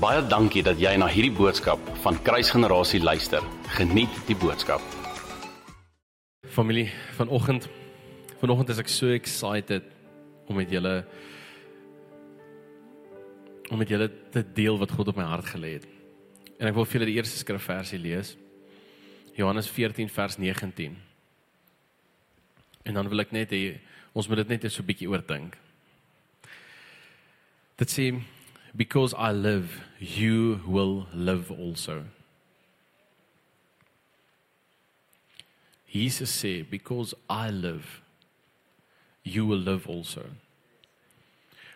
Baie dankie dat jy na hierdie boodskap van Kruisgenerasie luister. Geniet die boodskap. Familie, vanoggend vanoggend is ek so excited om met julle om met julle te deel wat God op my hart gelê het. En ek wil vir julle die eerste skrifversie lees. Johannes 14 vers 19. En dan wil ek net hê ons moet dit net so 'n bietjie oordink. Dit sê because I live, you will live also. Jesus sê because I live, you will live also.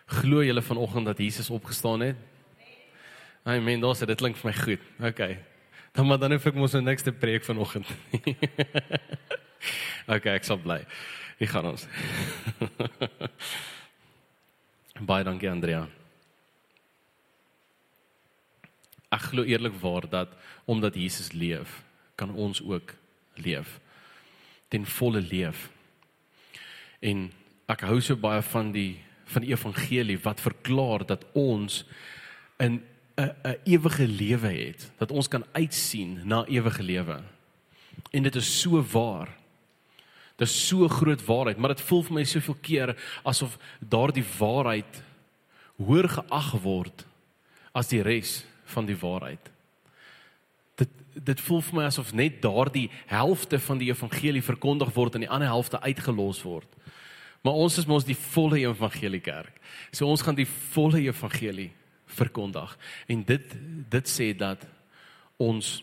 Glo julle vanoggend dat Jesus opgestaan het? Amen. Daar's dit klink vir my goed. Okay. Dan maar dan hoef ek mos nou niks te preek vanoggend. okay, ek sal bly. Wie gaan ons? Baie dankie Andrea. Ek glo eerlikwaar dat omdat Jesus leef, kan ons ook leef. Ten volle leef. En ek hou so baie van die van die evangelie wat verklaar dat ons in 'n 'n ewige lewe het, dat ons kan uitsien na ewige lewe. En dit is so waar. Dit is so groot waarheid, maar dit voel vir my soveel keer asof daardie waarheid hoër geag word as die res van die waarheid. Dit dit voel vir my asof net daardie helfte van die evangelie verkondig word en die ander helfte uitgelos word. Maar ons is mos die volle evangelie kerk. So ons gaan die volle evangelie verkondig en dit dit sê dat ons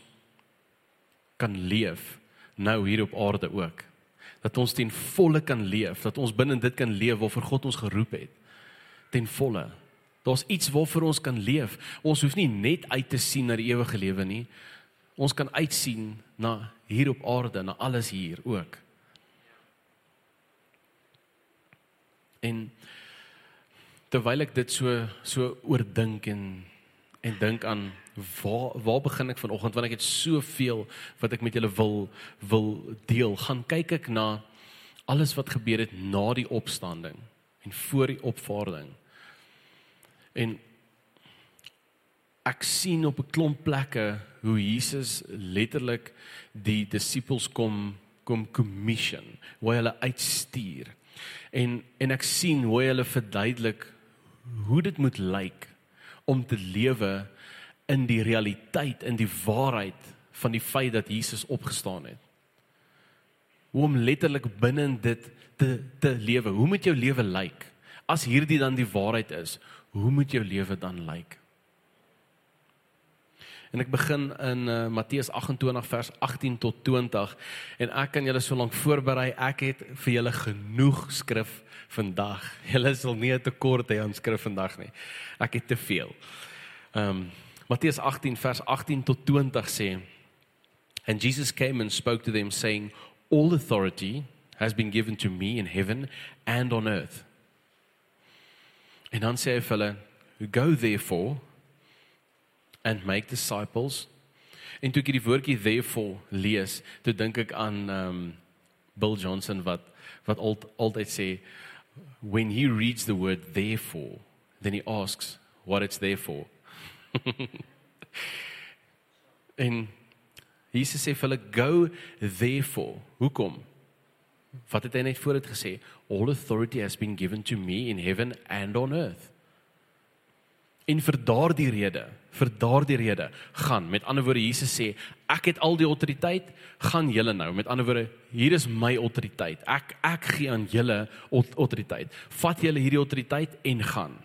kan leef nou hier op aarde ook dat ons ten volle kan leef, dat ons binne dit kan leef waarvoor God ons geroep het. Ten volle. Daar's iets waarvoor ons kan leef. Ons hoef nie net uit te sien na die ewige lewe nie. Ons kan uitsien na hier op aarde, na alles hier ook. En terwyl ek dit so so oordink en en dink aan waar waar begin ek vanoggend want ek het soveel wat ek met julle wil wil deel. Gaan kyk ek na alles wat gebeur het na die opstanding en voor die opvaarding. En ek sien op 'n klomp plekke hoe Jesus letterlik die disippels kom kom commission, hoe hy hulle uitstuur. En en ek sien hoe hy hulle verduidelik hoe dit moet lyk om te lewe in die realiteit in die waarheid van die feit dat Jesus opgestaan het. Hoe om letterlik binne dit te te lewe. Hoe moet jou lewe lyk? As hierdie dan die waarheid is, hoe moet jou lewe dan lyk? En ek begin in uh, Matteus 28 vers 18 tot 20 en ek kan julle so lank voorberei. Ek het vir julle genoeg skrif vandag. Julle sal nie 'n tekort hê aan skrif vandag nie. Ek het te veel. Ehm um, Matteus 18 vers 18 tot 20 sê And Jesus came and spoke to them saying all authority has been given to me in heaven and on earth. En dan sê hy vir hulle go therefore and make disciples. En toe ek die woordjie therefore lees, toe dink ek aan um Bill Johnson wat wat al, altyd sê when he reads the word therefore, then he asks what it's there for. en Jesus sê vir hulle go therefore. Hoekom? Wat het hy net voor dit gesê? All authority has been given to me in heaven and on earth. En vir daardie rede, vir daardie rede gaan. Met ander woorde Jesus sê, ek het al die autoriteit, gaan julle nou. Met ander woorde, hier is my autoriteit. Ek ek gee aan julle autoriteit. Vat julle hierdie autoriteit en gaan.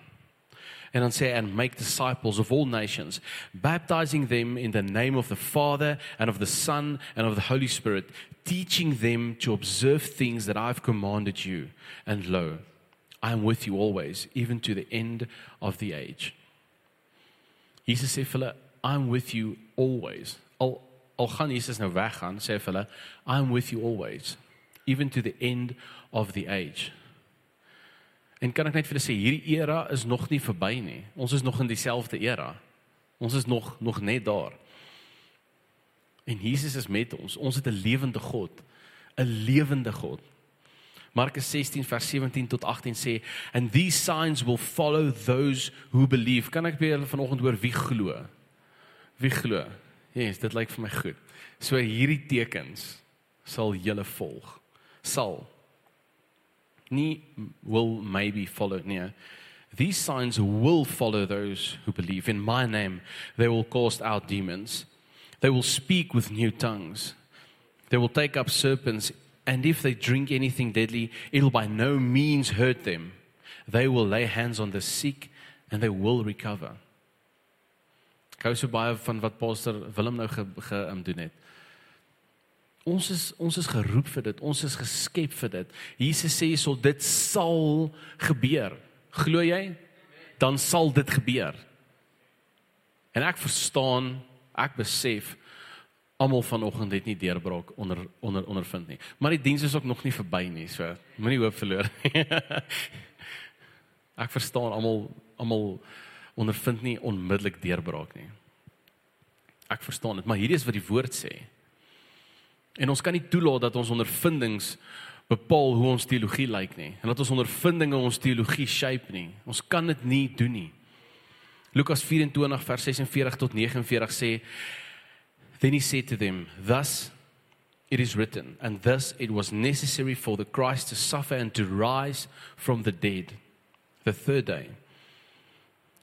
En dan sê and make disciples of all nations, baptizing them in the name of the Father and of the Son and of the Holy Spirit, teaching them to observe things that I've commanded you. And lo, I am with you always, even to the end of the age. Jesus sê vir hulle, I'm with you always. Al al gaan Jesus nou weggaan, sê vir hulle, I'm with you always, even to the end of the age. En kan ek net vir julle sê hierdie era is nog nie verby nie. Ons is nog in dieselfde era. Ons is nog nog net daar. En Jesus is met ons. Ons het 'n lewende God. 'n Lewende God. Markus 16 vers 17 tot 18 sê and these signs will follow those who believe. Kan ek by julle vanoggend hoor wie glo? Wie glo? Yes, dit lyk vir my goed. So hierdie tekens sal julle volg. Sal nie will maybe follow nie. These signs will follow those who believe in my name. They will cast out demons. They will speak with new tongues. They will take up serpents and if they drink anything deadly, it'll by no means hurt them. They will lay hands on the sick and they will recover. Gou so baie van wat pastor Willem nou ge, ge um, doen het. Ons is ons is geroep vir dit. Ons is geskep vir dit. Jesus sê so dit sal gebeur. Glo jy? Dan sal dit gebeur. En ek verstaan, ek besef almal vanoggend het nie deurbraak onder onder ondervind nie. Maar die diens is ook nog nie verby nie, so moenie hoop verloor nie. ek verstaan almal almal ondervind nie onmiddellik deurbraak nie. Ek verstaan dit, maar hierdie is wat die woord sê. En ons kan nie toelaat dat ons ondervindings bepaal hoe ons teologie lyk nie en dat ons ondervindinge ons teologie shape nie. Ons kan dit nie doen nie. Lukas 24 vers 46 tot 49 sê Then he said to them, Thus it is written, and thus it was necessary for the Christ to suffer and to rise from the dead the third day.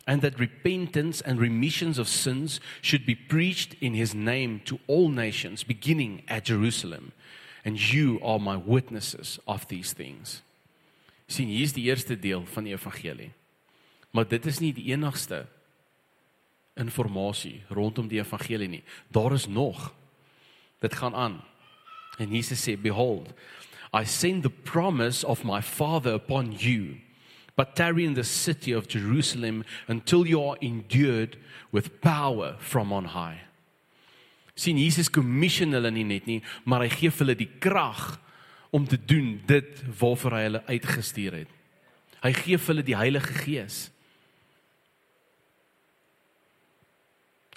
And that repentance and remissions of sins should be preached in his name to all nations, beginning at Jerusalem. And you are my witnesses of these things. sien hier is die eerste deel van die evangelie. Maar dit is nie die enigste inligting rondom die evangelie nie. Daar is nog. Dit gaan aan. En Jesus sê, "Behold, I send the promise of my Father upon you, but tarry in the city of Jerusalem until you are endued with power from on high." sien Jesus commission hulle nie net nie, maar hy gee hulle die krag om te doen dit waarvoor hy hulle uitgestuur het. Hy gee hulle die Heilige Gees.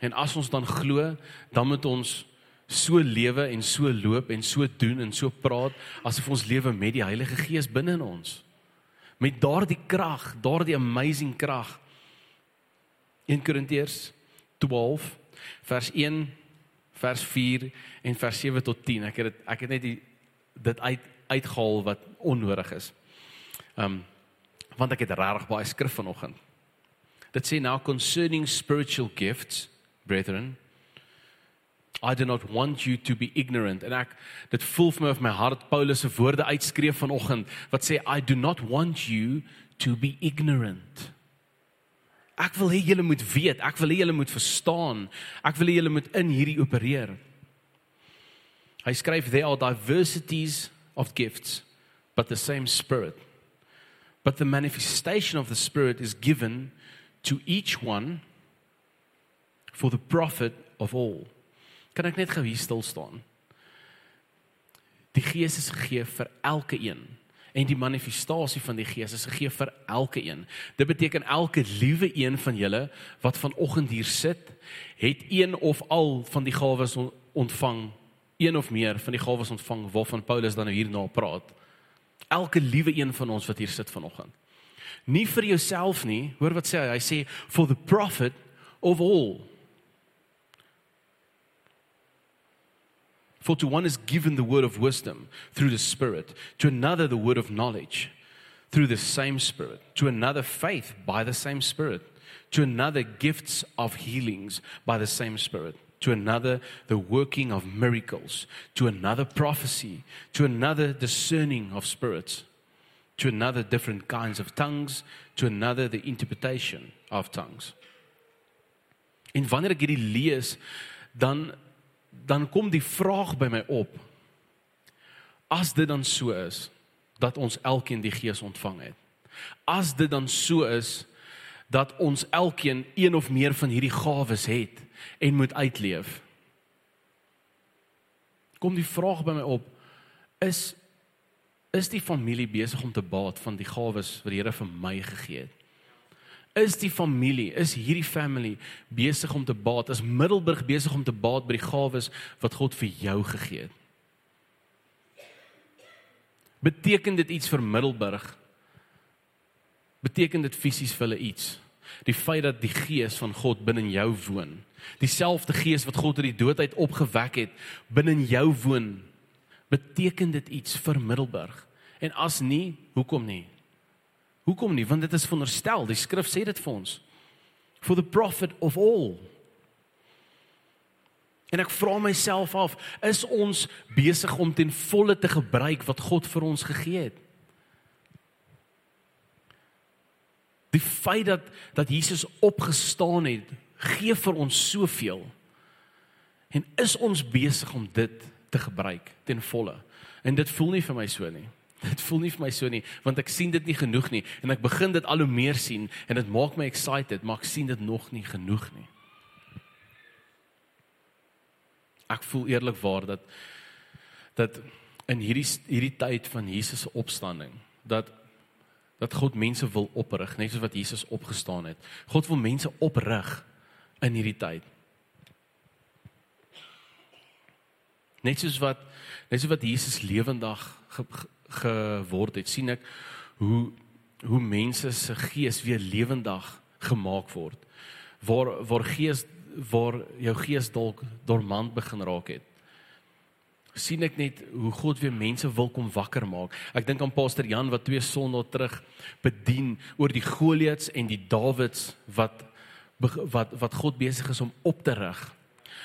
En as ons dan glo, dan moet ons so lewe en so loop en so doen en so praat asof ons lewe met die Heilige Gees binne in ons. Met daardie krag, daardie amazing krag. 1 Korintiërs 12 vers 1 vers 4 en vers 7 tot 10. Ek het dit ek het net die, dit uit uitgehaal wat onnodig is. Um want ek het regtig baie skrif vanoggend. Dit sê now concerning spiritual gifts brethren I do not want you to be ignorant en ek dit voel vir my of my hart Paulus se woorde uitskree vanoggend wat sê I do not want you to be ignorant Ek wil hê julle moet weet, ek wil hê julle moet verstaan, ek wil hê julle moet in hierdie opereer. Hy skryf there are diversities of gifts but the same spirit. But the manifestation of the spirit is given to each one for the profit of all. Kan ek net gou hier stil staan? Die Gees is gegee vir elke een en die manifestasie van die Gees is gegee vir elke een. Dit beteken elke liewe een van julle wat vanoggend hier sit, het een of al van die gawes ontvang, een of meer van die gawes ontvang waarvan Paulus dan nou hierna praat. Elke liewe een van ons wat hier sit vanoggend. Nie vir jouself nie, hoor wat sê hy? Hy sê for the profit of all. For to one is given the word of wisdom through the Spirit, to another the word of knowledge through the same Spirit, to another faith by the same Spirit, to another gifts of healings by the same Spirit, to another the working of miracles, to another prophecy, to another discerning of spirits, to another different kinds of tongues, to another the interpretation of tongues. En wanneer ek hierdie lees, dan dan kom die vraag by my op. As dit dan so is dat ons elkeen die Gees ontvang het. As dit dan so is dat ons elkeen een of meer van hierdie gawes het en moet uitleef. Kom die vraag by my op is is die familie besig om te baat van die gawes wat die Here vir my gegee het? Is die familie, is hierdie family besig om te baat, is Middelburg besig om te baat by die gawes wat God vir jou gegee het. Beteken dit iets vir Middelburg? Beteken dit fisies vir hulle iets? Die feit dat die gees van God binne in jou woon. Dieselfde gees wat God uit die dood uit opgewek het, binne in jou woon. Beteken dit iets vir Middelburg? En as nie, hoekom nie? Hoekom nie? Want dit is veronderstel. Die skrif sê dit vir ons. For the profit of all. En ek vra myself af, is ons besig om ten volle te gebruik wat God vir ons gegee het? Die feit dat dat Jesus opgestaan het, gee vir ons soveel. En is ons besig om dit te gebruik ten volle? En dit voel nie vir my so nie. Dit voel nie vir my so nie, want ek sien dit nie genoeg nie en ek begin dit al hoe meer sien en dit maak my excited, maar ek sien dit nog nie genoeg nie. Ek voel eerlikwaar dat dat in hierdie hierdie tyd van Jesus se opstanding dat dat God mense wil oprig, net soos wat Jesus opgestaan het. God wil mense oprig in hierdie tyd. Net soos wat net soos wat Jesus lewendig geword het, sien ek hoe hoe mense se gees weer lewendig gemaak word. Waar waar gees waar jou gees dalk dormant begin raak het sien ek net hoe God weer mense wil kom wakker maak. Ek dink aan Pastor Jan wat twee sondae terug bedien oor die Goliats en die Dawids wat wat wat God besig is om op te rig.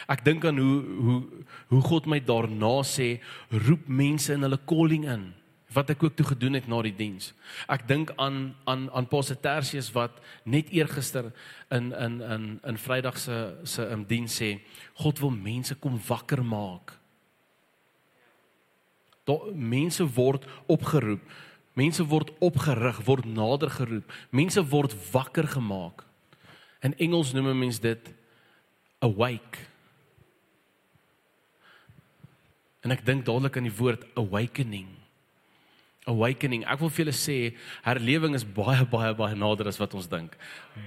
Ek dink aan hoe hoe hoe God my daarna sê roep mense in hulle calling in wat ek ook toe gedoen het na die diens. Ek dink aan aan aan Pastor Tertius wat net eergister in in in in Vrydag se se in diens sê God wil mense kom wakker maak. Daar mense word opgeroep. Mense word opgerig, word nader geroep. Mense word wakker gemaak. In Engels noem mense dit awake. En ek dink dadelik aan die woord awakening. Awakening. Ek wil vir julle sê herlewing is baie baie baie nader as wat ons dink.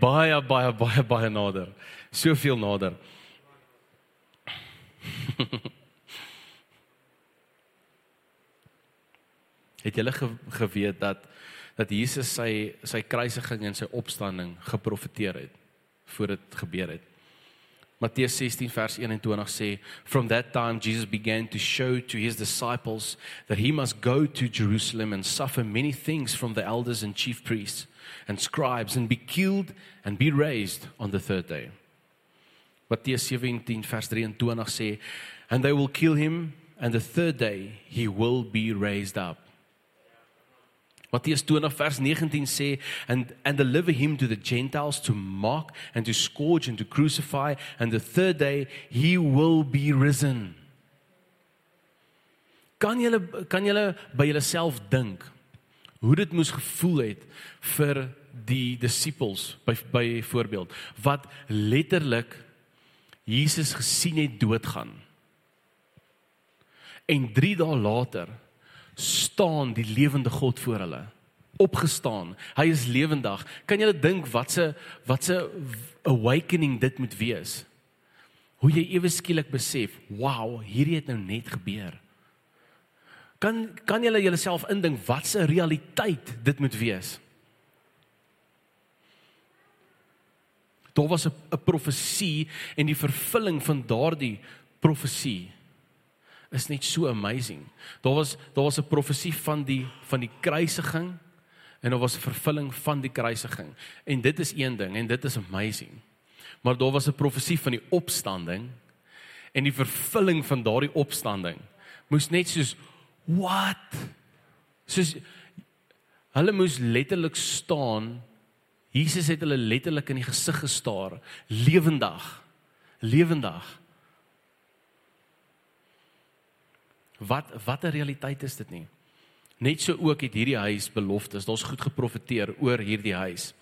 Baie baie baie baie nader. Soveel nader. Het julle ge, geweet dat dat Jesus sy sy kruisiging en sy opstanding geprofeteer het voor dit gebeur het? Matteus 16 vers 21 sê from that time Jesus began to show to his disciples that he must go to Jerusalem and suffer many things from the elders and chief priests and scribes and be killed and be raised on the third day. Matteus 17 vers 23 sê and they will kill him and the third day he will be raised up. Matteus 20 vers 19 sê and and deliver him to the gentiles to mock and to scourge and to crucify and the third day he will be risen. Kan julle kan julle by julleself dink hoe dit moes gevoel het vir die disippels by by voorbeeld wat letterlik Jesus gesien het doodgaan. En 3 dae later staan die lewende God voor hulle opgestaan. Hy is lewendig. Kan jy dink wat se wat se awakening dit moet wees? Hoe jy ewe skielik besef, wow, hierdie het nou net gebeur. Kan kan jy jouself indink wat se realiteit dit moet wees? Daar was 'n profesie en die vervulling van daardie profesie is net so amazing. Daar was daar was 'n profesie van die van die kruisiging en daar was 'n vervulling van die kruisiging. En dit is een ding en dit is amazing. Maar daar was 'n profesie van die opstanding en die vervulling van daardie opstanding moes net soos what? Soos hulle moes letterlik staan. Jesus het hulle letterlik in die gesig gestaar, lewendig. Lewendig. Wat watter realiteit is dit nie? Net so ook het hierdie huis beloftes. Daar's goed geprofeteer oor hierdie huis.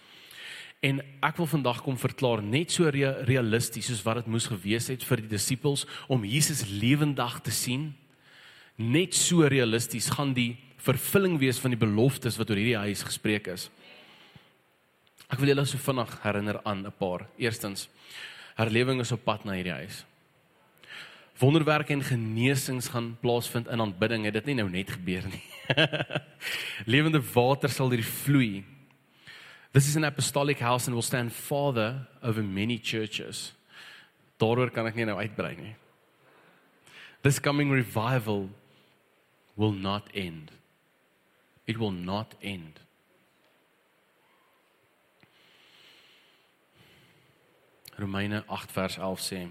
En ek wil vandag kom verklaar net so realisties soos wat dit moes gewees het vir die disippels om Jesus lewendig te sien. Net so realisties gaan die vervulling wees van die beloftes wat oor hierdie huis gespreek is. Ek wil julle so vinnig herinner aan 'n paar. Eerstens, herlewing is op pad na hierdie huis. Wonderwerke en genesings gaan plaasvind in aanbidding. Het dit nie nou net gebeur nie. Lewende water sal hier vloei. This is an apostolic house and will stand father over many churches. Daaroor kan ek nie nou uitbrei nie. This coming revival will not end. It will not end. Romeine 8 vers 11 sê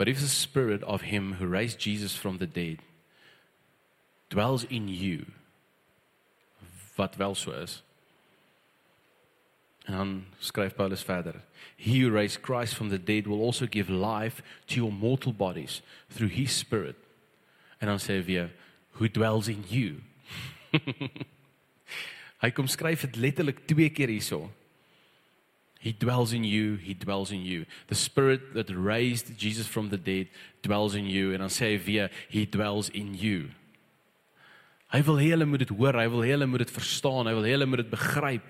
But if the spirit of him who raised Jesus from the dead dwells in you wat wel so is En dan skryf Paulus verder He who raised Christ from the dead will also give life to your mortal bodies through his spirit. En dan sê hy weer who dwells in you. Hy kom skryf dit letterlik twee keer hierso He dwells in you, he dwells in you. The spirit that raised Jesus from the dead dwells in you en dan sê hy weer he dwells in you. Hy wil hê hulle moet dit hoor, hy wil hê hulle moet dit verstaan, hy wil hê hulle moet dit begryp.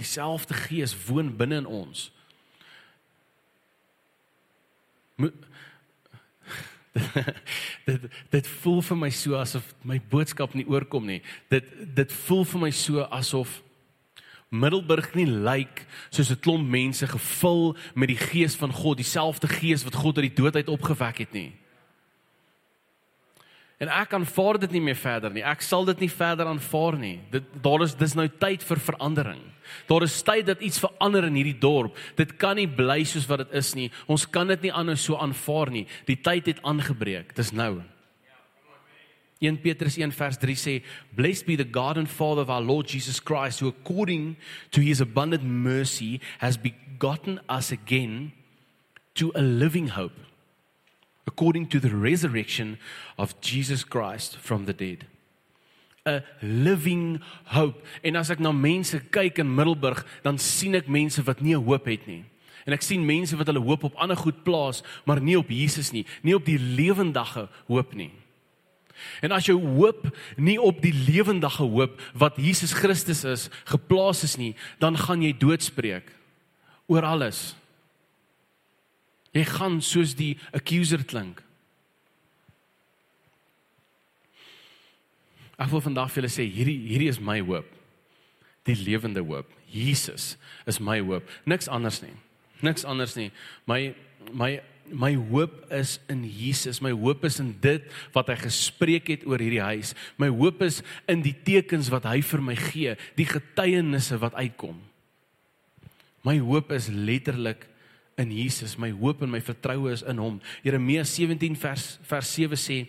Dieselfde Gees woon binne in ons. Mo dit dit voel vir my so asof my boodskap nie oorkom nie. Dit dit voel vir my so asof Middelburg nie lyk soos 'n klomp mense gevul met die gees van God, dieselfde gees wat God uit die dood uit opgewek het nie. En ek aanvaar dit nie meer verder nie. Ek sal dit nie verder aanvaar nie. Dit daar is dis nou tyd vir verandering. Daar is tyd dat iets verander in hierdie dorp. Dit kan nie bly soos wat dit is nie. Ons kan dit nie aanhou so aanvaar nie. Die tyd het aangebreek. Dis nou. 1 Petrus 1 vers 3 sê blessed be the God and Father of our Lord Jesus Christ who according to his abundant mercy has begotten us again to a living hope according to the resurrection of Jesus Christ from the dead. A living hope. En as ek na mense kyk in Middelburg dan sien ek mense wat nie 'n hoop het nie. En ek sien mense wat hulle hoop op ander goed plaas maar nie op Jesus nie nie op die lewendige hoop nie En as jou hoop nie op die lewendige hoop wat Jesus Christus is geplaas is nie, dan gaan jy doodspreek oor alles. Jy gaan soos die accuser klink. Ek wil vandag vir julle sê hierdie hierdie is my hoop. Die lewende hoop. Jesus is my hoop. Niks anders nie. Niks anders nie. My my my hoop is in Jesus. My hoop is in dit wat hy gespreek het oor hierdie huis. My hoop is in die tekens wat hy vir my gee, die getuienisse wat uitkom. My hoop is letterlik in Jesus. My hoop en my vertroue is in hom. Jeremia 17 vers vers 7 sê,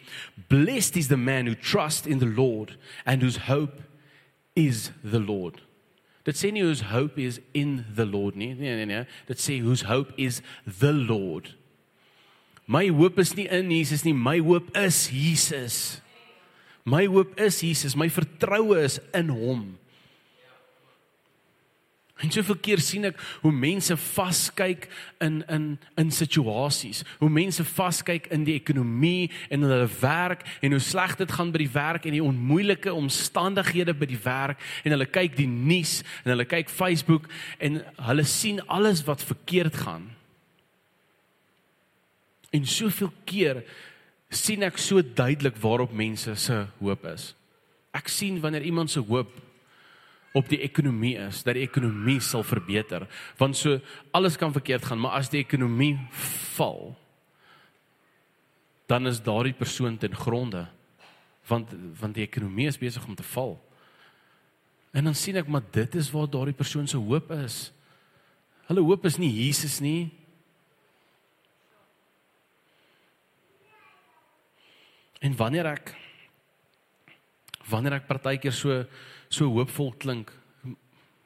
"Blessed is the man who trusts in the Lord and whose hope is the Lord." Dit sê nie whose hope is in the Lord nie. Nee nee nee. Dit sê whose hope is the Lord. My hoop is nie in Jesus nie, my hoop is Jesus. My hoop is Jesus, my vertroue is in hom. En soveel keer sien ek hoe mense vaskyk in in in situasies, hoe mense vaskyk in die ekonomie en in hulle werk en hoe sleg dit gaan by die werk en die onmoeilike omstandighede by die werk en hulle kyk die nuus en hulle kyk Facebook en hulle sien alles wat verkeerd gaan. En soveel keer sien ek so duidelik waarop mense se hoop is. Ek sien wanneer iemand se hoop op die ekonomie is, dat die ekonomie sal verbeter, want so alles kan verkeerd gaan, maar as die ekonomie val, dan is daardie persoon ten gronde want want die ekonomie is besig om te val. En dan sien ek maar dit is waar daardie persoon se hoop is. Hulle hoop is nie Jesus nie, En wanneer ek wanneer ek partykeer so so hoopvol klink,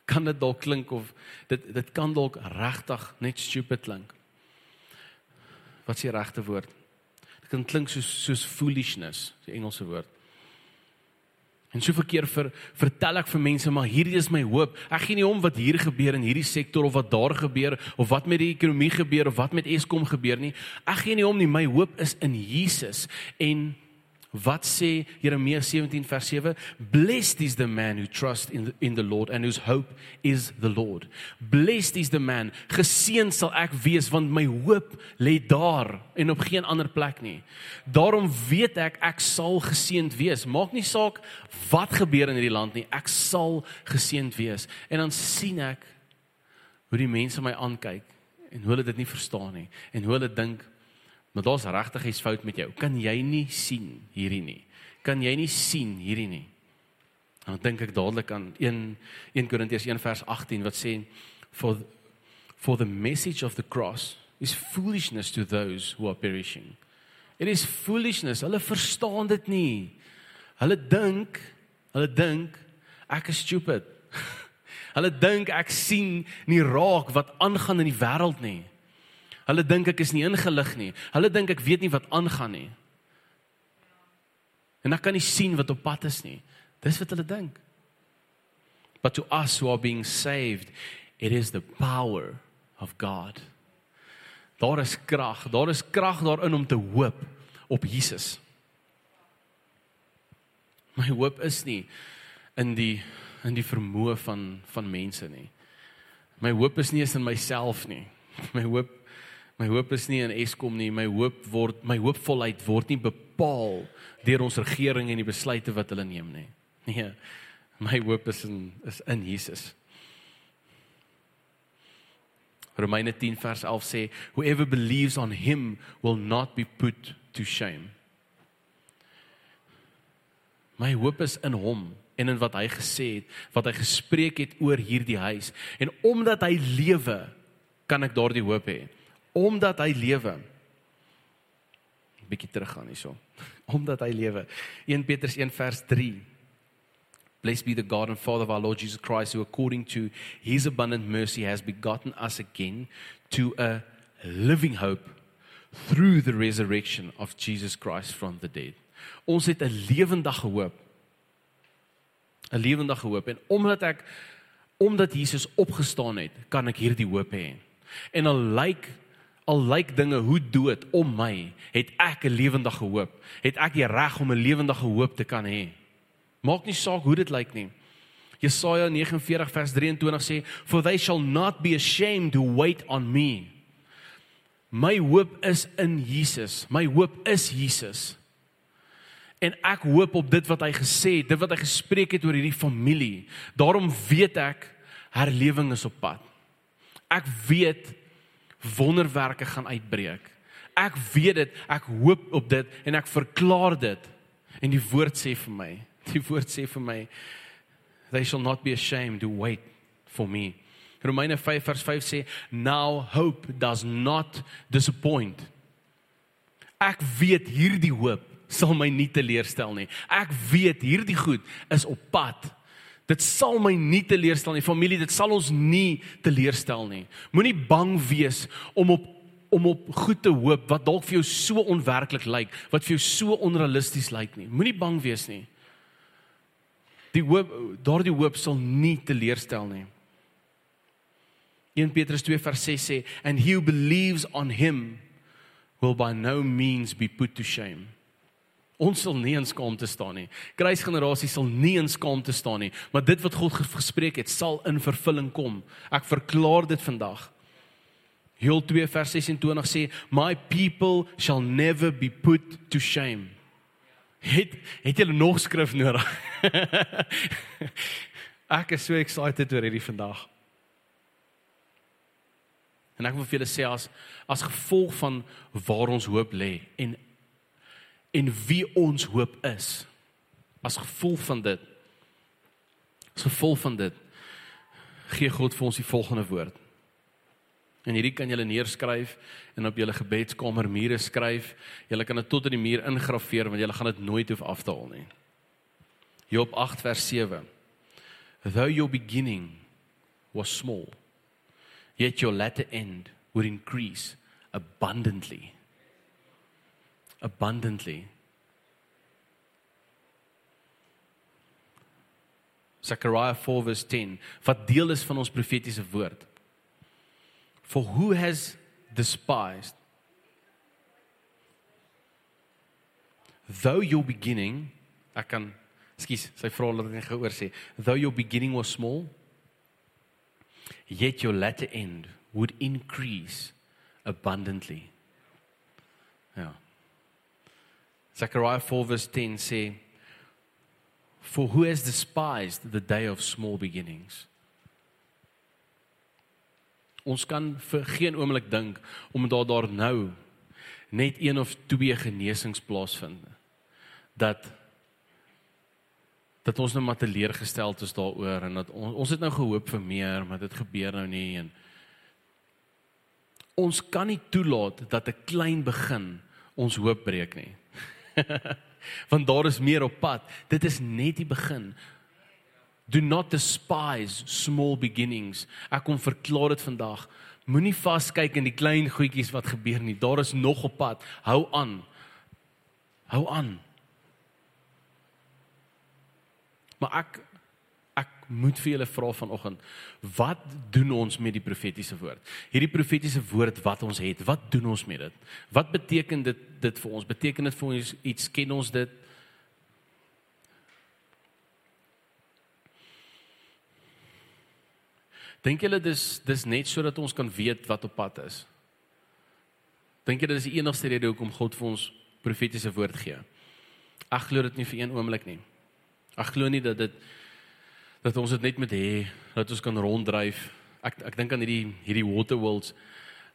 kan dit dalk klink of dit dit kan dalk regtig net stupid klink. Wat is die regte woord? Dit kan klink soos soos foolishness, die Engelse woord. En so verkeer vir vertel ek vir mense maar hierdie is my hoop. Ek gee nie om wat hier gebeur in hierdie sektor of wat daar gebeur of wat met die ekonomie gebeur of wat met Eskom gebeur nie. Ek gee nie om nie. My hoop is in Jesus. En Wat sê Jeremia 17 vers 7? Blessed is the man who trusts in the, in the Lord and whose hope is the Lord. Blessed is the man, geseën sal ek wees want my hoop lê daar en op geen ander plek nie. Daarom weet ek ek sal geseënd wees. Maak nie saak wat gebeur in hierdie land nie, ek sal geseënd wees. En dan sien ek hoe die mense my aankyk en hoe hulle dit nie verstaan nie en hoe hulle dink Maar daar's regtig iets fout met jou. Kan jy nie sien hierdie nie? Kan jy nie sien hierdie nie? En dan dink ek dadelik aan 1 1 Korintiërs 1 vers 18 wat sê for for the message of the cross is foolishness to those who are perishing. It is foolishness. Hulle verstaan dit nie. Hulle dink, hulle dink ek is stupid. hulle dink ek sien nie raak wat aangaan in die wêreld nie. Hulle dink ek is nie ingelig nie. Hulle dink ek weet nie wat aangaan nie. En ek kan nie sien wat op pad is nie. Dis wat hulle dink. But to us who are being saved, it is the power of God. Daar is krag, daar is krag daarin om te hoop op Jesus. My hoop is nie in die in die vermoë van van mense nie. My hoop is nie eens in myself nie. My hoop My hoop is nie in Eskom nie, my hoop word my hoopvolheid word nie bepaal deur ons regering en die besluite wat hulle neem nie. Nee. My hoop is in is in Jesus. Romeine 10 vers 11 sê whoever believes on him will not be put to shame. My hoop is in hom en in wat hy gesê het, wat hy gespreek het oor hierdie huis en omdat hy lewe, kan ek daardie hoop hê omdat hy lewe. 'n bietjie teruggaan hierso. Omdat hy lewe. 1 Petrus 1 vers 3. Blessed be the God and Father of our Lord Jesus Christ who according to his abundant mercy has begotten us again to a living hope through the resurrection of Jesus Christ from the dead. Ons het 'n lewendige hoop. 'n Lewendige hoop en omdat ek omdat Jesus opgestaan het, kan ek hierdie hoop hê. En al lyk like al lyk dinge hoe dood om my, het ek 'n lewendige hoop. Het ek die reg om 'n lewendige hoop te kan hê. Maak nie saak hoe dit lyk nie. Jesaja 49 vers 23 sê, "For they shall not be ashamed to wait on me." My hoop is in Jesus. My hoop is Jesus. En ek hoop op dit wat hy gesê het, dit wat hy gespreek het oor hierdie familie. Daarom weet ek herlewing is op pad. Ek weet wonderwerke gaan uitbreek. Ek weet dit, ek hoop op dit en ek verklaar dit. En die woord sê vir my, die woord sê vir my they shall not be ashamed to wait for me. Romeine 5 vers 5 sê now hope does not disappoint. Ek weet hierdie hoop sal my nie teleurstel nie. Ek weet hierdie goed is op pad. Dit sal my nie teleurstel nie. Familie, dit sal ons nie teleurstel nie. Moenie bang wees om op om op goed te hoop wat dalk vir jou so onwerklik lyk, wat vir jou so onrealisties lyk nie. Moenie bang wees nie. Die hoop, daardie hoop sal nie teleurstel nie. 1 Petrus 2 vers 6 sê and he who believes on him will by no means be put to shame. Ons sal nie in skaamte staan nie. Kruisgenerasie sal nie in skaamte staan nie, maar dit wat God gespreek het, sal in vervulling kom. Ek verklaar dit vandag. Joel 2 vers 26 sê, "My people shall never be put to shame." Het het jy nog skrif nodig? ek is so excited oor hierdie vandag. En ek wil vir julle sê as as gevolg van waar ons hoop lê en en wie ons hoop is. As gevolg van dit as gevolg van dit gee God vir ons die volgende woord. En hierdie kan julle neerskryf en op julle gebedskamer mure skryf. Julle kan dit tot in die muur ingraveer want julle gaan dit nooit hoef af te haal nie. Job 8 vers 7. Though your beginning was small, yet your latter end would increase abundantly abundantly. Zechariah 4 verse 10 wat deel is van ons profetiese woord. For who has despised though your beginning ek kan skus sy vra dat ek gehoor sê though your beginning was small yet your latter end would increase abundantly ja Zechariah 4 verse 10 sê for who has despised the day of small beginnings? Ons kan vir geen oomblik dink om daar daar nou net een of twee genesings plaasvind dat dat ons nou maar teleurgestel is daaroor en dat ons ons het nou gehoop vir meer maar dit gebeur nou nie en ons kan nie toelaat dat 'n klein begin ons hoop breek nie want daar is meer op pad dit is net die begin do not despise small beginnings ek kom verklaar dit vandag Moenie vaskyk in die klein goedjies wat gebeur nie. Daar is nog op pad. Hou aan. Hou aan. Maar ek moet vir julle vra vanoggend, wat doen ons met die profetiese woord? Hierdie profetiese woord wat ons het, wat doen ons met dit? Wat beteken dit dit vir ons? Beteken dit vir ons iets ken ons dit? Dink julle dis dis net sodat ons kan weet wat op pad is? Dink julle dis die enigste rede hoekom God vir ons profetiese woord gee? Ek glo dit nie vir een oomblik nie. Ek glo nie dat dit dat ons dit net met hê dat ons kan ronddryf. Ek ek dink aan hierdie hierdie water worlds.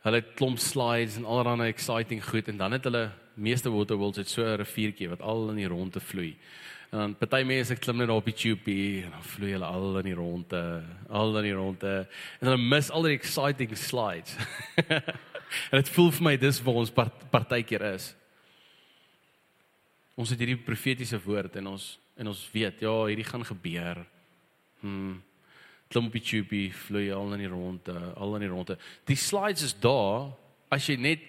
Hulle het klomp slides en allerlei exciting goed en dan het hulle meeste water worlds het so 'n riviertjie wat al in die rondte vloei. En dan party mense klim net op die tube en dan vloei hulle al in die ronde, al in die ronde. En dan mis al die exciting slides. en dit voel vir my dis waar ons part, partykeer is. Ons het hierdie profetiese woord en ons en ons weet ja, hierdie gaan gebeur. Hm. Klim op die tube, vloei al in die ronde, al in die ronde. Die slides is daar as jy net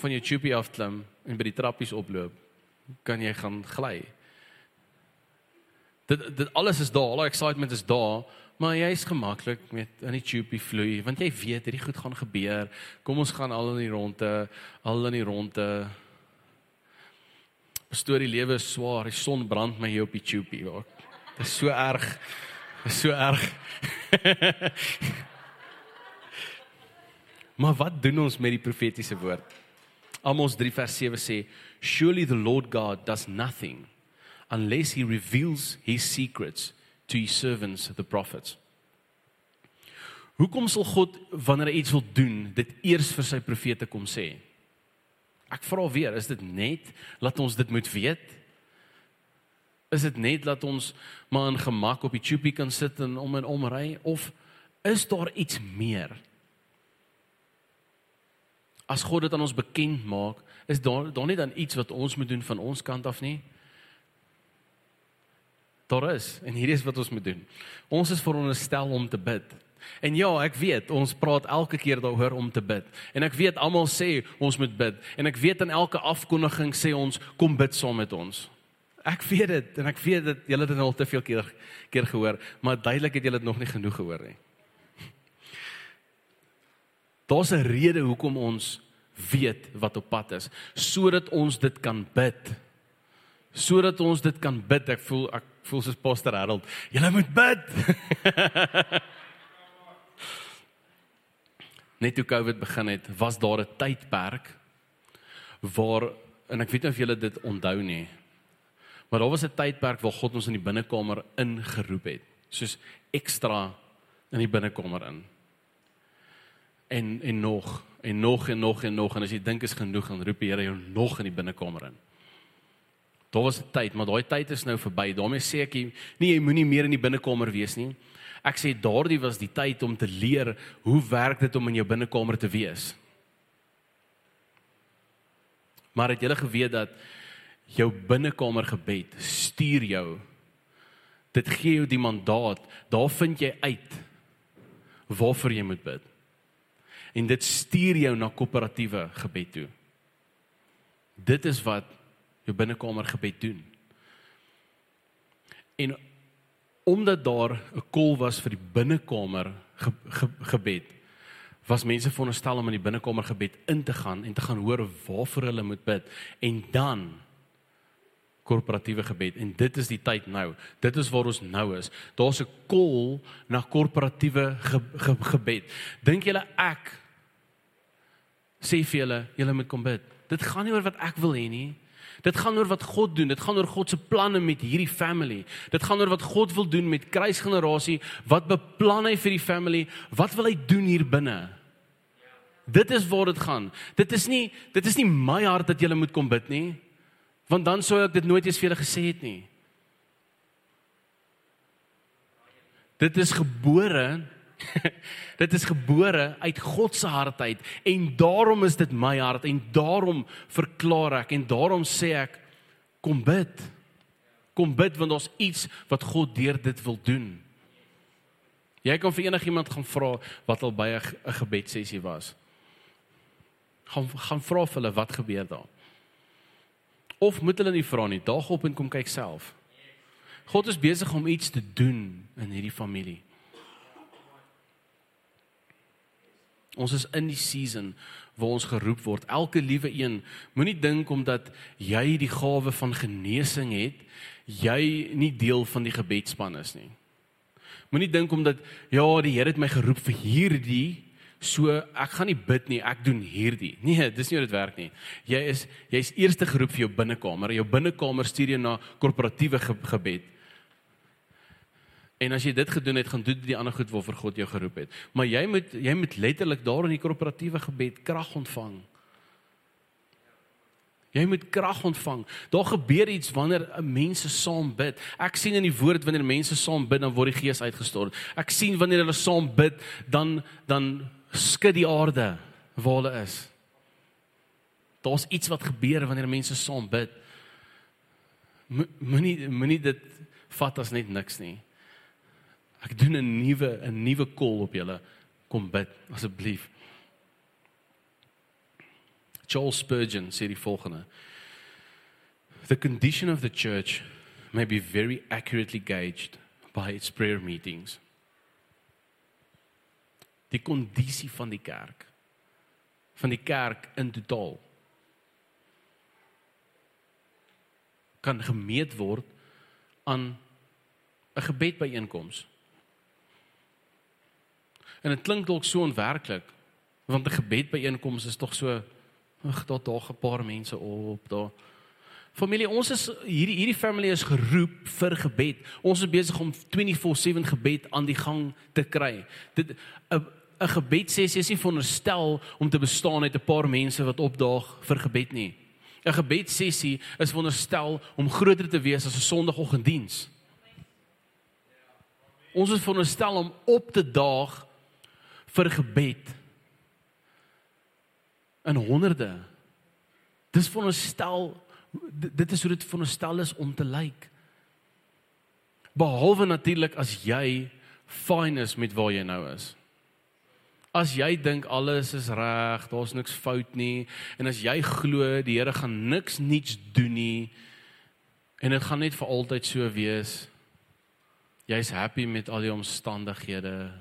van jou tube af klim en by die trappies oploop, kan jy gaan gly. Dit dit alles is daar, al die excitement is daar, maar jy's gemaklik met in die tube vloei want jy weet hierdie goed gaan gebeur. Kom ons gaan al in die ronde, al in die ronde. Storie lewe is swaar, die son brand my hier op die tube. Dit is so erg. Is so erg. maar wat doen ons met die profetiese woord? Amos 3 vers 7 sê, "Surely the Lord God does nothing unless he reveals his secrets to his servants the prophets. Hoekom sal God wanneer hy iets wil doen, dit eers vir sy profete kom sê? Ek vra weer, is dit net laat ons dit moet weet? Is dit net dat ons maar in gemak op die tubie kan sit en om en om ry of is daar iets meer? As God dit aan ons bekend maak, is daar daar nie dan iets wat ons moet doen van ons kant af nie? daar is en hierdie is wat ons moet doen. Ons is veronderstel om te bid. En ja, ek weet, ons praat elke keer daaroor om te bid. En ek weet almal sê ons moet bid. En ek weet in elke afkondiging sê ons kom bid saam met ons. Ek weet dit en ek weet dit julle dit al te veel keer keer gehoor, maar duidelik het julle dit nog nie genoeg gehoor nie. Daar's 'n rede hoekom ons weet wat op pad is, sodat ons dit kan bid. Sodat ons dit kan bid. Ek voel ek voel soos Pastor Harold. Julle moet bid. Net toe Covid begin het, was daar 'n tydperk waar en ek weet nie of julle dit onthou nie. Maar daar was 'n tydperk waar God ons in die binnekamer ingeroep het, soos ekstra in die binnekamer in. En en nog en nog en nog en nog en as jy dink is genoeg, dan roep die Here jou nog in die binnekamer in. Daar was 'n tyd, maar daai tyd is nou verby. daarmee sê ek nie jy moenie meer in die binnekamer wees nie. Ek sê daardie was die tyd om te leer hoe werk dit om in jou binnekamer te wees. Maar het jy geweet dat jou binnekamer gebed stuur jou. Dit gee jou die mandaat. Daar vind jy uit waarvoor jy moet bid. En dit stuur jou na koöperatiewe gebed toe. Dit is wat jou binnekamer gebed doen. En omdat daar 'n kol was vir die binnekamer ge, ge, gebed, was mense veronderstel om in die binnekamer gebed in te gaan en te gaan hoor waarvoor hulle moet bid. En dan korporatiewe gebed en dit is die tyd nou. Dit is waar ons nou is. Daar's 'n call na korporatiewe ge, ge, gebed. Dink julle ek sê vir julle, julle moet kom bid. Dit gaan nie oor wat ek wil hê nie. Dit gaan oor wat God doen. Dit gaan oor God se planne met hierdie family. Dit gaan oor wat God wil doen met kruisgenerasie. Wat beplan hy vir die family? Wat wil hy doen hier binne? Dit is waar dit gaan. Dit is nie dit is nie my hart dat jy moet kom bid nie. Want dan sou ek dit nooit eens vir julle gesê het nie. Dit is gebore dit is gebore uit God se hart uit en daarom is dit my hart en daarom verklaar ek en daarom sê ek kom bid. Kom bid want daar's iets wat God deur dit wil doen. Jy kan vir enigiemand gaan vra wat al by 'n gebedsessie was. Gaan gaan vra vir hulle wat gebeur daar. Of moet hulle nie vra nie, daag op en kom kyk self. God is besig om iets te doen in hierdie familie. Ons is in die season waar ons geroep word. Elke liewe een, moenie dink omdat jy die gawe van genesing het, jy nie deel van die gebedsspan is nie. Moenie dink omdat ja, die Here het my geroep vir hierdie So ek gaan nie bid nie, ek doen hierdie. Nee, dis nie hoe dit werk nie. Jy is jy's eerste geroep vir jou binnekamer. Jou binnekamer stuur jy na korporatiewe ge gebed. En as jy dit gedoen het, gaan doen die ander goed waarvoor God jou geroep het. Maar jy moet jy moet letterlik daar in die korporatiewe gebed krag ontvang. Jy moet krag ontvang. Daar gebeur iets wanneer mense saam bid. Ek sien in die woord wanneer mense saam bid, dan word die Gees uitgestort. Ek sien wanneer hulle saam bid, dan dan skud die aarde waar hulle is. Daar's iets wat gebeur wanneer mense saam bid. Moenie moenie dit vat as net niks nie. Ek doen 'n nuwe 'n nuwe call op julle. Kom bid asseblief. Charles Spurgeon sê die volgende: The condition of the church may be very accurately gauged by its prayer meetings die kondisie van die kerk van die kerk in totaal kan gemeet word aan 'n gebedbyeenkoms. En dit klink dalk so onwerklik want 'n gebedbyeenkoms is tog so ag daar daar 'n paar mense op daar Familie, ons is hierdie hierdie family is geroep vir gebed. Ons is besig om 24/7 gebed aan die gang te kry. Dit 'n 'n gebedsessie is nie veronderstel om te bestaan uit 'n paar mense wat opdaag vir gebed nie. 'n Gebedsessie is veronderstel om groter te wees as 'n Sondagoggenddiens. Ons is veronderstel om op te daag vir gebed in honderde. Dis veronderstel dit is hoe dit veronderstel is om te lyk. Behalwe natuurlik as jy fine is met waar jy nou is. As jy dink alles is reg, daar's niks fout nie en as jy glo die Here gaan niks niets doen nie en dit gaan net vir altyd so wees. Jy's happy met al die omstandighede.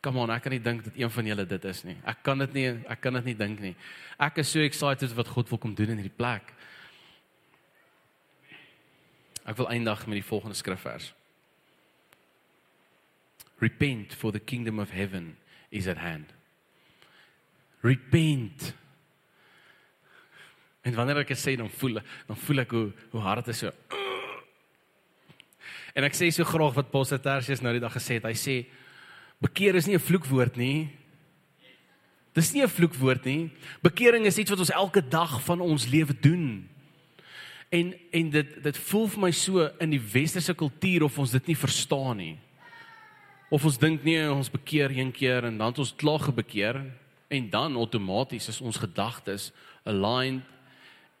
Kom aan, ek kan nie dink dat een van julle dit is nie. Ek kan dit nie ek kan dit nie dink nie. Ek is so excited wat God wil kom doen in hierdie plek. Ek wil eindig met die volgende skrifvers. Repent, for the kingdom of heaven is at hand. Repent. En wanneer ek dit sê, dan voel dan voel ek hoe hoe hard dit is so. En ek sê so graag wat Pastor Tertius nou die dag gesê het. Hy sê bekeer is nie 'n vloekwoord nie. Dis nie 'n vloekwoord nie. Bekering is iets wat ons elke dag van ons lewe doen. En en dit dit voel vir my so in die westerse kultuur of ons dit nie verstaan nie. Of ons dink nee, ons bekeer een keer en dan het ons klaar gebekeer en dan outomaties is ons gedagtes aligned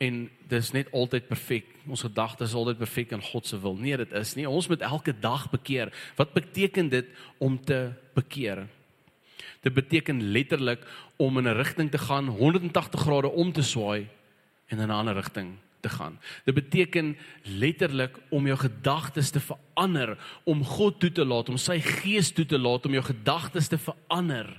en dis net altyd perfek. Ons gedagtes is altyd perfek in God se wil. Nee, dit is nie. Ons moet elke dag bekeer. Wat beteken dit om te bekeer? Dit beteken letterlik om in 'n rigting te gaan 180 grade om te swaai en in 'n ander rigting te gaan. Dit beteken letterlik om jou gedagtes te verander, om God toe te laat, om sy gees toe te laat om jou gedagtes te verander.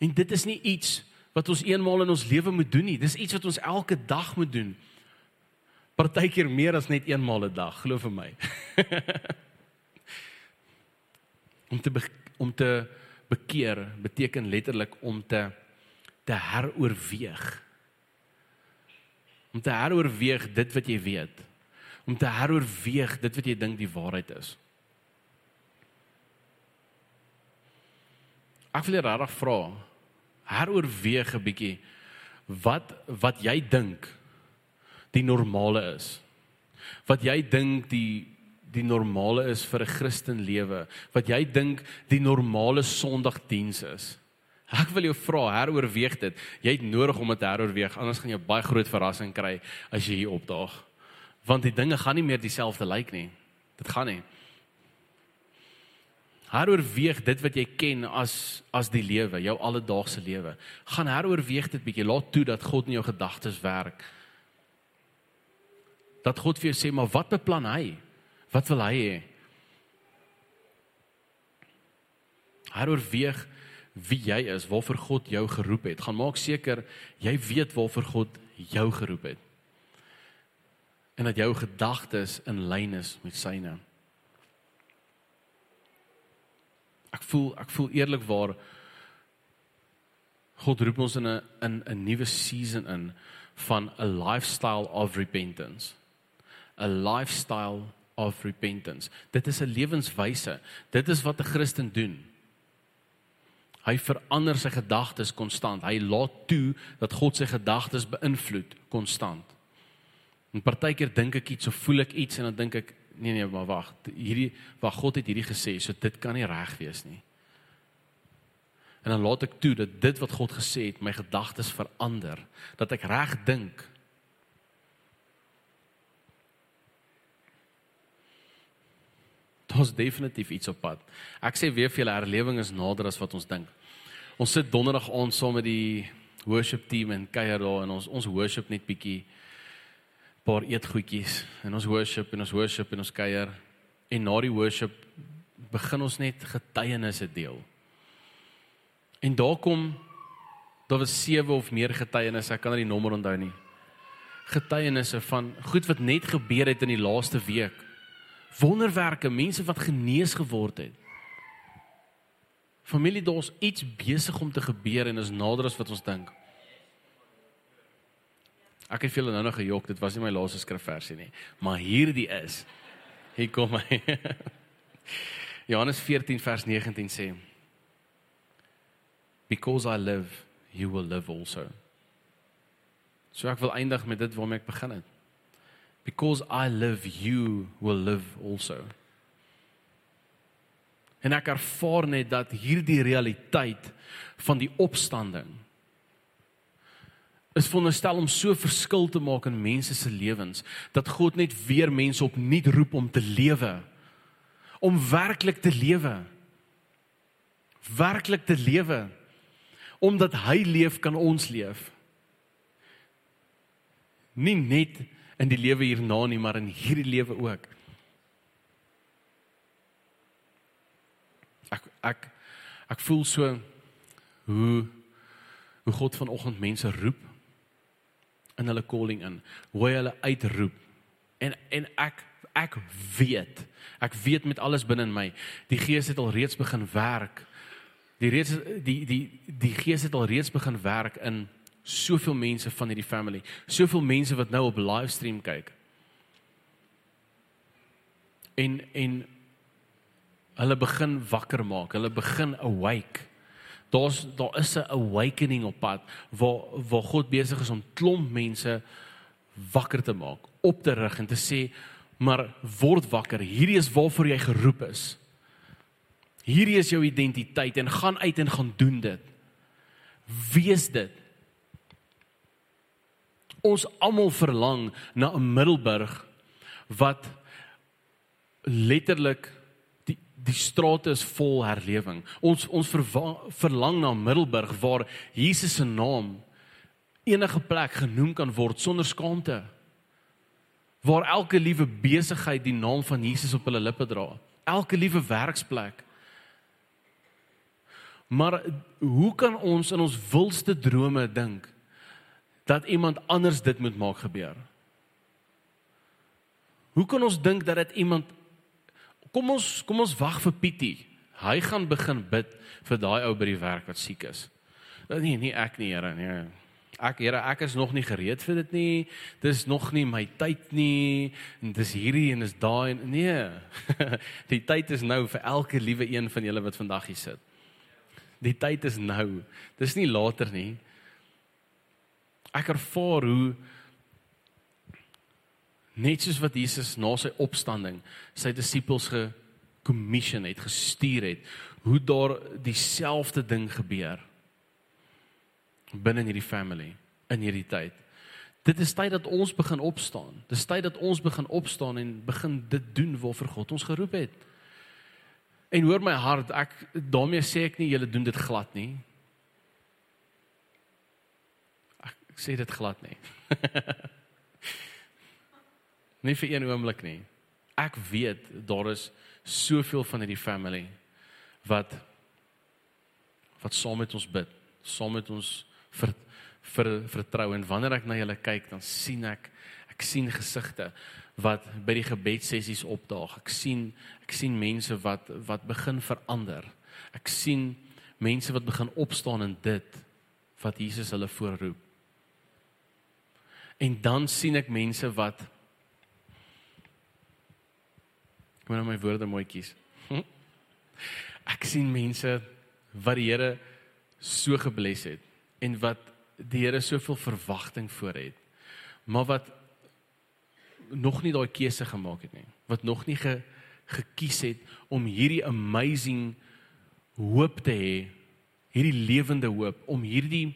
En dit is nie iets wat ons eenmaal in ons lewe moet doen nie. Dis iets wat ons elke dag moet doen. Partykeer meer as net eenmaal 'n dag, glo vir my. om te om te bekeer beteken letterlik om te te heroorweeg. Om te heroorweeg dit wat jy weet. Om te heroorweeg dit wat jy dink die waarheid is. Ek wil regtig vra, heroorweeg 'n bietjie wat wat jy dink die normale is. Wat jy dink die die normale is vir 'n Christen lewe, wat jy dink die normale Sondagdiens is. Ek wil jou vra, heroorweeg dit. Jy het nodig om dit te heroorweeg, anders gaan jy baie groot verrassing kry as jy hier opdaag. Want die dinge gaan nie meer dieselfde lyk nie. Dit gaan nie. Heroorweeg dit wat jy ken as as die lewe, jou alledaagse lewe. Gaan heroorweeg dit bietjie. Laat toe dat God in jou gedagtes werk. Dat God vir jou sê, "Maar wat beplan hy?" Wat wil hy hê? Hy oorweeg wie jy is, waarvoor God jou geroep het. Gaan maak seker jy weet waarvoor God jou geroep het. En dat jou gedagtes in lyn is met syne. Ek voel ek voel eerlikwaar God roep ons in 'n in 'n nuwe season in van 'n lifestyle of repentance. 'n Lifestyle of repentance. Dit is 'n lewenswyse. Dit is wat 'n Christen doen. Hy verander sy gedagtes konstant. Hy laat toe dat God sy gedagtes beïnvloed konstant. En partykeer dink ek iets of voel ek iets en dan dink ek nee nee, maar wag. Hierdie wat God het hierdie gesê, so dit kan nie reg wees nie. En dan laat ek toe dat dit wat God gesê het my gedagtes verander, dat ek reg dink Daar's definitief iets op pad. Ek sê weer vir julle herlewing is nader as wat ons dink. Ons sit donderdag aand saam met die worship team en kuier daar en ons ons worship net bietjie paar eetgoedjies en ons worship en ons worship en ons kuier en na die worship begin ons net getuienisse deel. En daar kom daar was sewe of meer getuienisse, ek kan nie die nommer onthou nie. Getuienisse van goed wat net gebeur het in die laaste week wonderwerke, mense wat genees geword het. Familie, daar's iets besig om te gebeur en is nader as wat ons dink. Ek het vir julle nou nog gejok, dit was nie my laaste skrifversie nie, maar hierdie is. Hier kom hy. Johannes 14 vers 19 sê: Because I live, you will live also. So ek wil eindig met dit waarmee ek begin het because I live you will live also. En ek ervaar net dat hierdie realiteit van die opstanding is veronderstel om so verskil te maak in mense se lewens dat God net weer mense opnuut roep om te lewe. Om werklik te lewe. Werklik te lewe. Omdat hy leef kan ons leef. Nie net in die lewe hierna nie, maar in hierdie lewe ook. Ek ek ek voel so hoe hoe God vanoggend mense roep in hulle calling in, hoe hy hulle uitroep. En en ek ek weet, ek weet met alles binne in my, die Gees het al reeds begin werk. Die reeds die die die Gees het al reeds begin werk in soveel mense van hierdie family, soveel mense wat nou op livestream kyk. En en hulle begin wakker maak, hulle begin awake. Daar's daar is 'n awakening op pad waar waar God besig is om klomp mense wakker te maak, op te rig en te sê, maar word wakker. Hierdie is waarvoor jy geroep is. Hierdie is jou identiteit en gaan uit en gaan doen dit. Wees dit ons almal verlang na 'n Middelburg wat letterlik die die strate is vol herlewing. Ons ons verlang na Middelburg waar Jesus se naam enige plek genoem kan word sonder skaamte. Waar elke liewe besigheid die naam van Jesus op hulle lippe dra. Elke liewe werksplek. Maar hoe kan ons in ons wildste drome dink dat iemand anders dit moet maak gebeur? Hoe kan ons dink dat dit iemand Kom ons kom ons wag vir Pietie. Hy gaan begin bid vir daai ou by die werk wat siek is. Nee, nie ek nie, Here, nee. Ek Here, ek is nog nie gereed vir dit nie. Dis nog nie my tyd nie. En dis hierdie en is daai nee. Die tyd is nou vir elke liewe een van julle wat vandag hier sit. Die tyd is nou. Dis nie later nie. Ek ervaar hoe net soos wat Jesus na sy opstanding sy disippels gekommission het, gestuur het, hoe daar dieselfde ding gebeur binne in hierdie family in hierdie tyd. Dit is tyd dat ons begin opstaan. Dis tyd dat ons begin opstaan en begin dit doen waarvoor God ons geroep het. En hoor my hart, ek daarmee sê ek nie julle doen dit glad nie. Ek, sê dit glad nie. nie vir een oomblik nie. Ek weet daar is soveel van hierdie family wat wat saam met ons bid, saam met ons vir vir vertrou en wanneer ek na julle kyk dan sien ek ek sien gesigte wat by die gebedsessies opdaag. Ek sien ek sien mense wat wat begin verander. Ek sien mense wat begin opstaan in dit wat Jesus hulle voorroep. En dan sien ek mense wat Ek moet nou my woorde mooi kies. Hm? Ek sien mense wat die Here so gebless het en wat die Here soveel verwagting voor het. Maar wat nog nie daai keuse gemaak het nie. Wat nog nie ge, gekies het om hierdie amazing hoop te hê, hierdie lewende hoop om hierdie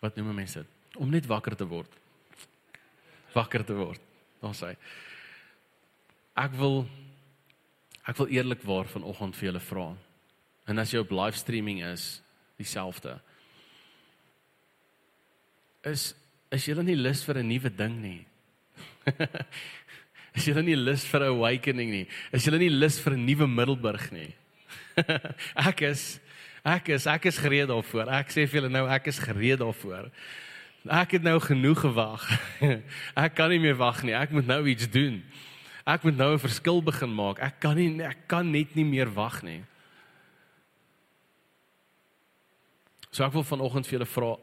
wat noem mense dit? Om net wakker te word. Wakker te word. Sê hy Ek wil ek wil eerlikwaar vanoggend vir julle vra. En as jy op live streaming is, dieselfde. Is is julle nie lus vir 'n nuwe ding nie? is julle nie lus vir 'n awakening nie? Is julle nie lus vir 'n nuwe Middelburg nie? ek is ek is ek is gereed daarvoor. Ek sê vir julle nou ek is gereed daarvoor. Ek het nou genoeg gewag. ek kan nie meer wag nie. Ek moet nou iets doen ek moet nou 'n verskil begin maak. Ek kan nie ek kan net nie meer wag nie. So ek wil vanoggend vir julle vra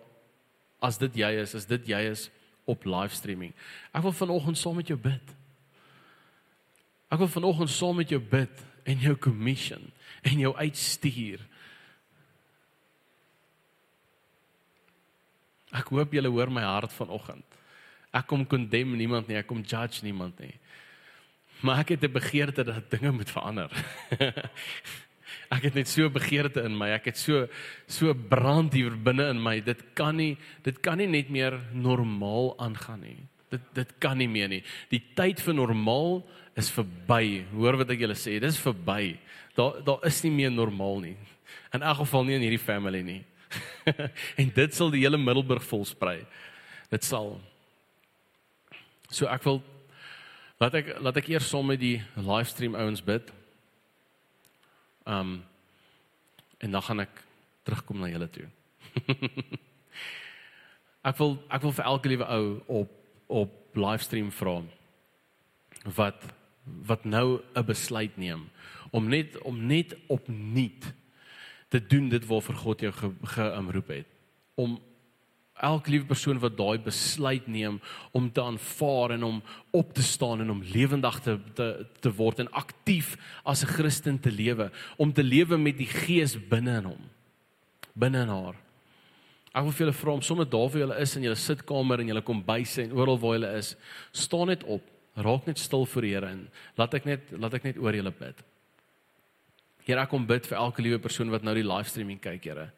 as dit jy is, as dit jy is op live streaming. Ek wil vanoggend saam met jou bid. Ek wil vanoggend saam met jou bid en jou commission en jou uitstuur. Ek hoop julle hoor my hart vanoggend. Ek kom condemn niemand nie, ek kom judge niemand nie. Maar ek het 'n begeerte dat dinge moet verander. ek het net so 'n begeerte in my. Ek het so so brand hier binne in my. Dit kan nie dit kan nie net meer normaal aangaan nie. Dit dit kan nie meer nie. Die tyd vir normaal is verby. Hoor wat ek julle sê, dis verby. Daar daar is nie meer normaal nie. In elk geval nie in hierdie family nie. en dit sal die hele Middelburg volsprei. Dit sal So ek wil Laat ek laat ek eers saam met die livestream ouens bid. Um en dan gaan ek terugkom na julle toe. ek wil ek wil vir elke liewe ou op op livestream vra wat wat nou 'n besluit neem om net om net opnuut te doen dit waarvoor God jou geroep ge, het om elke liewe persoon wat daai besluit neem om te aanvaar en om op te staan en om lewendig te te te word en aktief as 'n Christen te lewe, om te lewe met die Gees binne in hom, binne in haar. Ek wil vir julle vra om sommer daar waar julle is in julle sitkamer en julle kombuis en oral waar julle is, staan net op, raak net stil voor die Here en laat ek net laat ek net oor julle bid. Here, ek kom bid vir elke liewe persoon wat nou die livestreaming kyk, Here.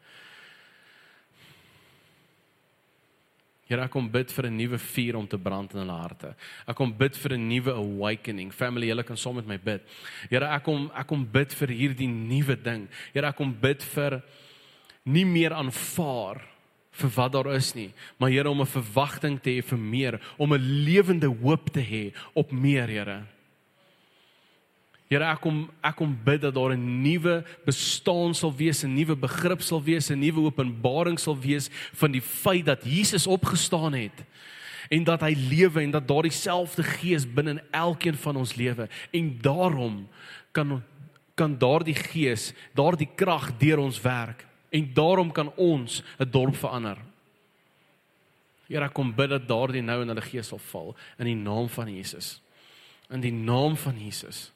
Here, ek kom bid vir 'n nuwe vuur om te brand in hulle harte. Ek kom bid vir 'n nuwe awakening. Family, julle kan saam met my bid. Here, ek kom ek kom bid vir hierdie nuwe ding. Here, ek kom bid vir nie meer aanvaar vir wat daar is nie, maar Here om 'n verwagting te hê vir meer, om 'n lewende hoop te hê op meer, Here. Here, ek kom ek kom bid dat daar 'n nuwe bestaan sal wees, 'n nuwe begrip sal wees, 'n nuwe openbaring sal wees van die feit dat Jesus opgestaan het en dat hy lewe en dat daardie selfde gees binne in elkeen van ons lewe en daarom kan kan daardie gees, daardie krag deur ons werk en daarom kan ons 'n dorp verander. Here kom bid dat daardie nou in hulle gees sal val in die naam van Jesus. In die naam van Jesus.